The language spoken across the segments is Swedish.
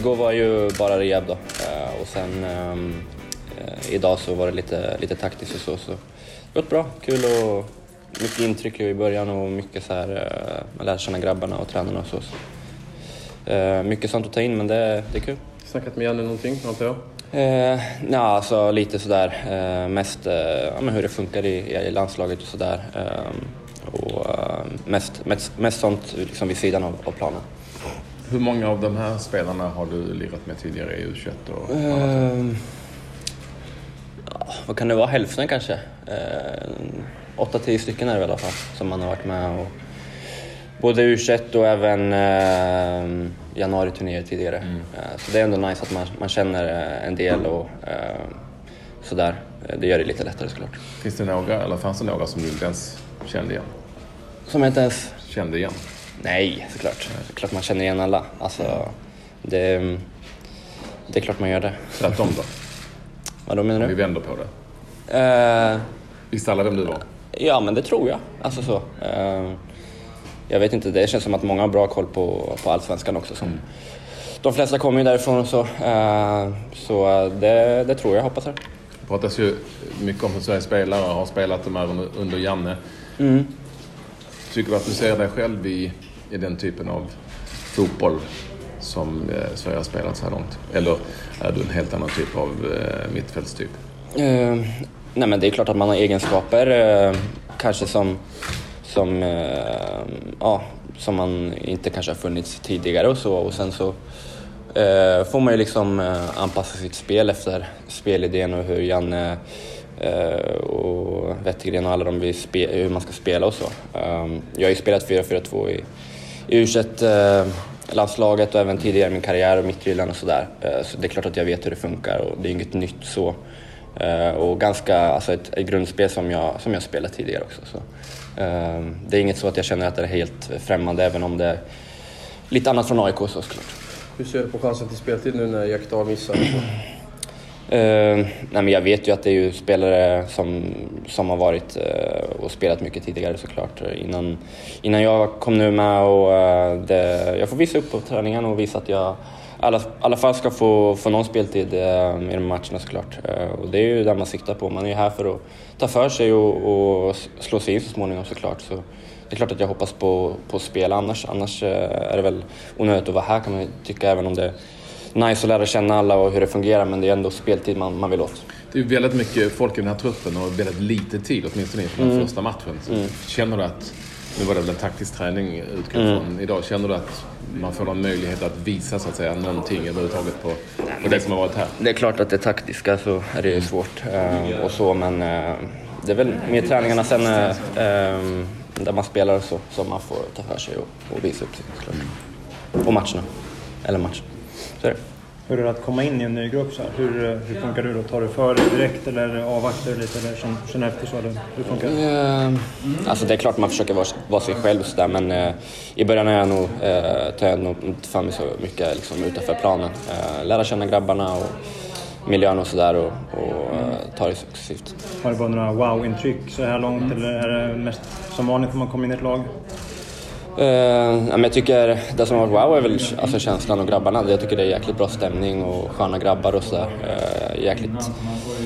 igår var ju bara rehab då eh, och sen eh, idag så var det lite, lite taktiskt och så. så. Det gått bra, kul och mycket intryck i början och mycket så här, eh, man lär känna grabbarna och tränarna och så. så. Mycket sånt att ta in men det, det är kul. Snackat med Janne någonting, antar jag? Eh, ja, alltså lite sådär. Eh, mest eh, ja, hur det funkar i, i landslaget och sådär. Eh, och eh, mest, mest, mest sånt liksom vid sidan av, av planen. Hur många av de här spelarna har du lirat med tidigare i U21? Och ja, vad kan det vara? Hälften kanske? Eh, 8-10 stycken är det i alla fall som man har varit med och både U21 och även eh, januari-turnéer tidigare. Eh, så det är ändå nice att man, man känner eh, en del och sådär. Eh, Det gör det lite lättare såklart. Finns det några, eller fanns det några som du inte ens kände igen? Som jag inte ens... Kände igen? Nej, såklart. Klart man känner igen alla. Alltså, det, det är klart man gör det. Tvärtom då? Vad då menar Vi du? vänder på det. Eh, Visste alla vem du var? Ja, men det tror jag. Alltså så. Eh, jag vet inte, det känns som att många har bra koll på, på Allsvenskan också. Som, De flesta kommer ju därifrån och så. Eh, så det, det tror jag, hoppas jag. Det pratas ju mycket om hur Sveriges spelare har spelat de här under, under Janne. Tycker du att du ser dig själv i, i den typen av fotboll som eh, Sverige har spelat så här långt? Eller är du en helt annan typ av eh, mittfältstyp? Eh, nej men det är klart att man har egenskaper eh, kanske som, som, eh, ja, som man inte kanske har funnits tidigare och så och sen så eh, får man ju liksom eh, anpassa sitt spel efter spelidén och hur Janne eh, och Wettergren och alla de vill spe, hur man ska spela och så. Eh, jag har ju spelat 4-4-2 i, i U21 eh, landslaget och även tidigare i min karriär och mittrillan och sådär. Eh, Så det är klart att jag vet hur det funkar och det är inget nytt så. Eh, Och ganska, alltså ett, ett grundspel som jag, som jag spelat tidigare också. Så. eh, Det är inget så att jag känner att det är helt främmande även om det är lite annat från AIK så såklart. Hur ser du på chansen till speltid nu när Jack Dahl missar? Uh, nej men jag vet ju att det är ju spelare som, som har varit uh, och spelat mycket tidigare såklart. Innan, innan jag kom nu med och uh, det, jag får visa upp på träningen och visa att jag i alla, alla fall ska få, få någon speltid uh, i de matcherna såklart. Och det är ju det man siktar på. Man är ju här för att ta för sig och, och slå sig in så småningom såklart. Så det är klart att jag hoppas på, på att spela annars. Annars är det väl onödigt att vara här kan man tycka även om det nice att lära känna alla och hur det fungerar men det är ändå speltid man, man vill åt. Det är väldigt mycket folk i den här truppen och väldigt lite tid, åtminstone inför den första matchen. Så Känner du att, nu var det väl en taktisk träning utgår från idag, känner du att man får någon möjlighet att visa så att säga någonting överhuvudtaget på, på det som har varit här? Det är klart att det taktiska så är det svårt eh, och så men eh, det är väl mer träningarna sen eh, eh, där man spelar och så som man får ta för sig och, och visa upp sig såklart. Och matcherna. Eller matchen. Så är det. Hur är det att komma in i en ny grupp så här? Hur, hur funkar du då? Tar du för dig direkt eller avvaktar du lite eller känner, känner efter så? Eller hur funkar det? Eh, Alltså det är klart man försöker vara, vara sig själv och sådär men eh, i början är jag nog, eh, tar jag nog inte för mig så mycket liksom, utanför planen. Eh, lära känna grabbarna och miljön och sådär och, och eh, ta det successivt. Har du bara några wow-intryck så här långt eller är det mest som vanligt när man kommer in i ett lag? Eh, men jag tycker det som har varit wow är väl alltså, känslan och grabbarna. Jag tycker det är jäkligt bra stämning och sköna grabbar och sådär. Eh, jäkligt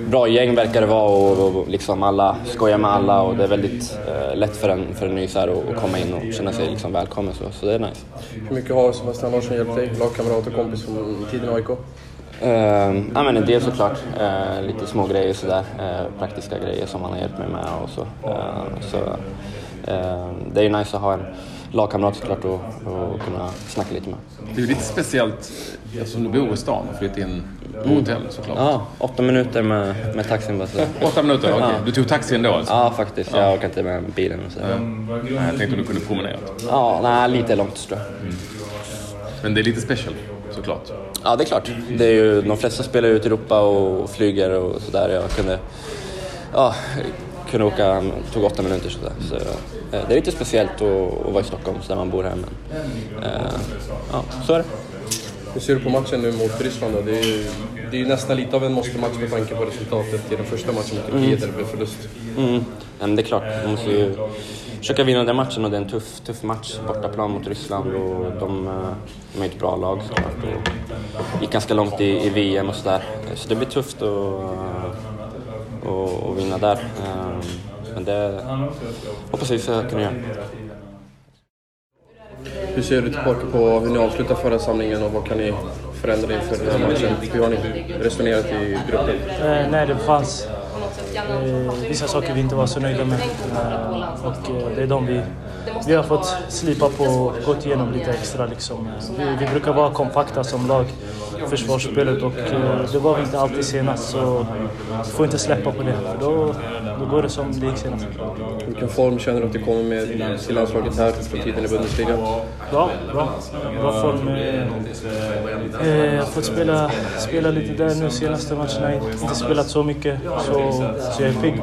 bra gäng verkar det vara och, och liksom alla skojar med alla och det är väldigt eh, lätt för en, för en ny så här, att komma in och känna sig liksom välkommen så, så det är nice. Hur mycket har Sebastian Larsson hjälpt dig, lagkamrat och kompis från tiden i AIK? Uh, ja, men en del såklart. Eh, lite små grejer sådär. Uh, praktiska grejer som han har hjälpt mig med och så. Eh, så det är ju nice att ha en lagkamrat såklart och, och kunna snacka lite med. Det är ju lite speciellt eftersom du bor i stan och flyttat in på hotell såklart. Ja, åtta minuter med, med taxin bara. Så. Åtta minuter, okej. Du tog taxi ändå alltså? Ja, faktiskt. Jag orkar inte med bilen så. Nej, jag tänkte du kunde promenera. Ja, nej, lite långt tror jag. Men det är lite special såklart. Ja, det är klart. Det är ju, de flesta spelar ut i Europa och flyger och sådär. Jag kunde, ja, kunde åka, tog åtta minuter sådär. Så, eh, det är lite speciellt att, vara i Stockholm så där man bor här. Men, eh, ja, så är det. Hur ser du på matchen nu mot Ryssland då? Det är ju, det är ju nästan lite av en måste-match med tanke på resultatet i den första matchen mot Turkiet där det blev förlust. Mm. men det är klart, man måste ju försöka vinna den matchen och det är en tuff, tuff match. Bortaplan mot Ryssland och de, eh, de är ett bra lag såklart. Och gick ganska långt i, i VM och sådär. Så det blir tufft att, att, att vinna där. Eh, Men det hoppas vi ska kunna göra. Hur ser du tillbaka på hur ni avslutade förra samlingen och vad kan ni förändra inför den här matchen? Hur har ni resonerat i gruppen? Eh, nej, det fanns eh, vissa saker vi inte var så nöjda med. Eh, och eh, det är de vi, vi har fått slipa på och gått igenom lite extra. Liksom. Vi, vi brukar vara kompakta som lag försvarsspelet och eh, det var vi inte alltid senast. Så vi får inte släppa på det, då, då går det som det gick senast. Vilken form känner du att du kommer med till landslaget här från tiden i Bundesliga? Bra, bra. Bra form. Eh, eh, jag har fått spela, spela lite där nu senaste matcherna. Inte spelat så mycket, så, så jag är pigg.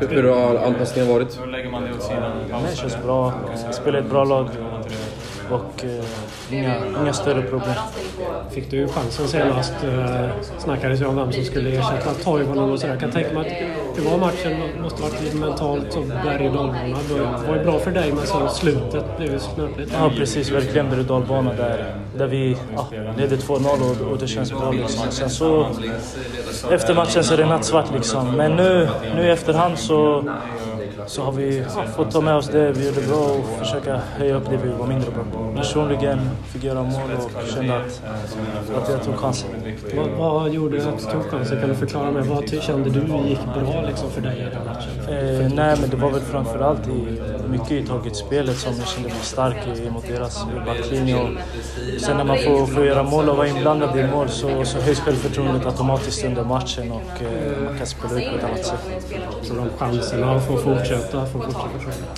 Hur, hur har anpassningen varit? Nej, det känns bra. Jag spelar ett bra lag och eh, inga, inga större problem. Fick du ju chansen senast. Eh, snackades ju om vem som skulle ersätta Toivonen och sådär. Jag kan tänka mig att det var matchen, måste varit lite mentalt och berg och dalbana. Det var ju bra för dig men så slutet blev ju snöpligt. Ja, precis. Verkligen berg och dalbana där, där vi ja, ledde 2-0 och, och det känns bra. Liksom. Sen så efter matchen så är det nattsvart liksom. Men nu, nu i efterhand så så har vi fått ta med oss det vi gjorde bra och försöka höja upp det vi var mindre bra. Personligen fick jag göra mål och kände att, att jag tog chansen. Vad, vad gjorde att du tog chansen? Kan du förklara mig? Vad kände du gick bra liksom för dig i den matchen? Eh, nej, men det var väl framförallt i, mycket i tagitspelet som jag kände mig stark i mot deras backlinje. Och sen när man får, får göra mål och vara inblandad i mål så, så höjs självförtroendet automatiskt under matchen och eh, man kan spela ut på ett annat sätt. Så de chanserna får fortsätta, får fortsätta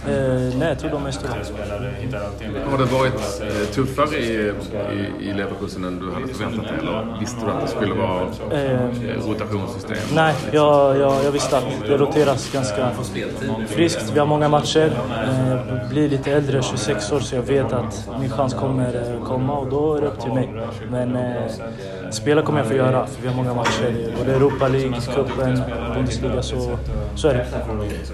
så. Eh, nej, jag tror de är stora. Har det varit eh, tuffare i, i, i Leverkusen än du hade förväntat dig? Eller visste du att det skulle vara eh, rotationssystem? Nej, jag, jag, jag visste att det roteras ganska friskt. Vi har många matcher. Eh, blir lite äldre, 26 år, så jag vet att min chans kommer eh, komma och då är det upp till mig. Men eh, spela kommer jag få göra, för vi har många matcher. i Både Europa League, cupen, Bundesliga, så, så är det.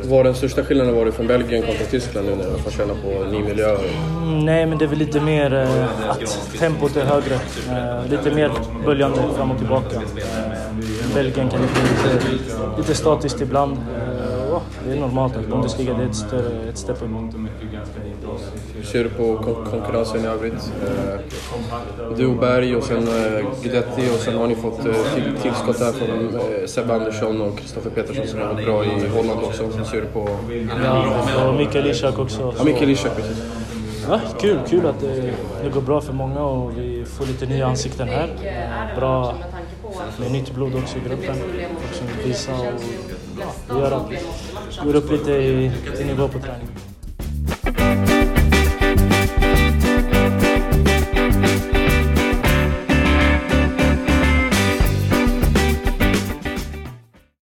Vad har den största största skillnaden var det från Belgien kontra Tyskland nu när man får känna på ny miljö? Mm, nej, men det är väl lite mer eh, att tempot är högre. Eh, lite mer böljande fram och tillbaka. Eh, Belgien kan bli lite, lite statiskt ibland. Eh, ja, det är normalt att Bundesliga det är ett, större, ett steg. Hur ser du på kon- konkurrensen i övrigt? Eh, Du och Berg och sen eh, Guidetti och sen har ni fått eh, till, tillskott här från eh, Sebbe Andersson och Kristoffer Petersson som har bra i Holland också. Hur ser du på... Ja, och Mikael Ishak också. Ja, Mikael Ishak precis. Ja, kul, kul att det, det går bra för många och vi får lite nya ansikten här. Bra med nytt blod också i gruppen. Som visar och ja, det gör att vi går upp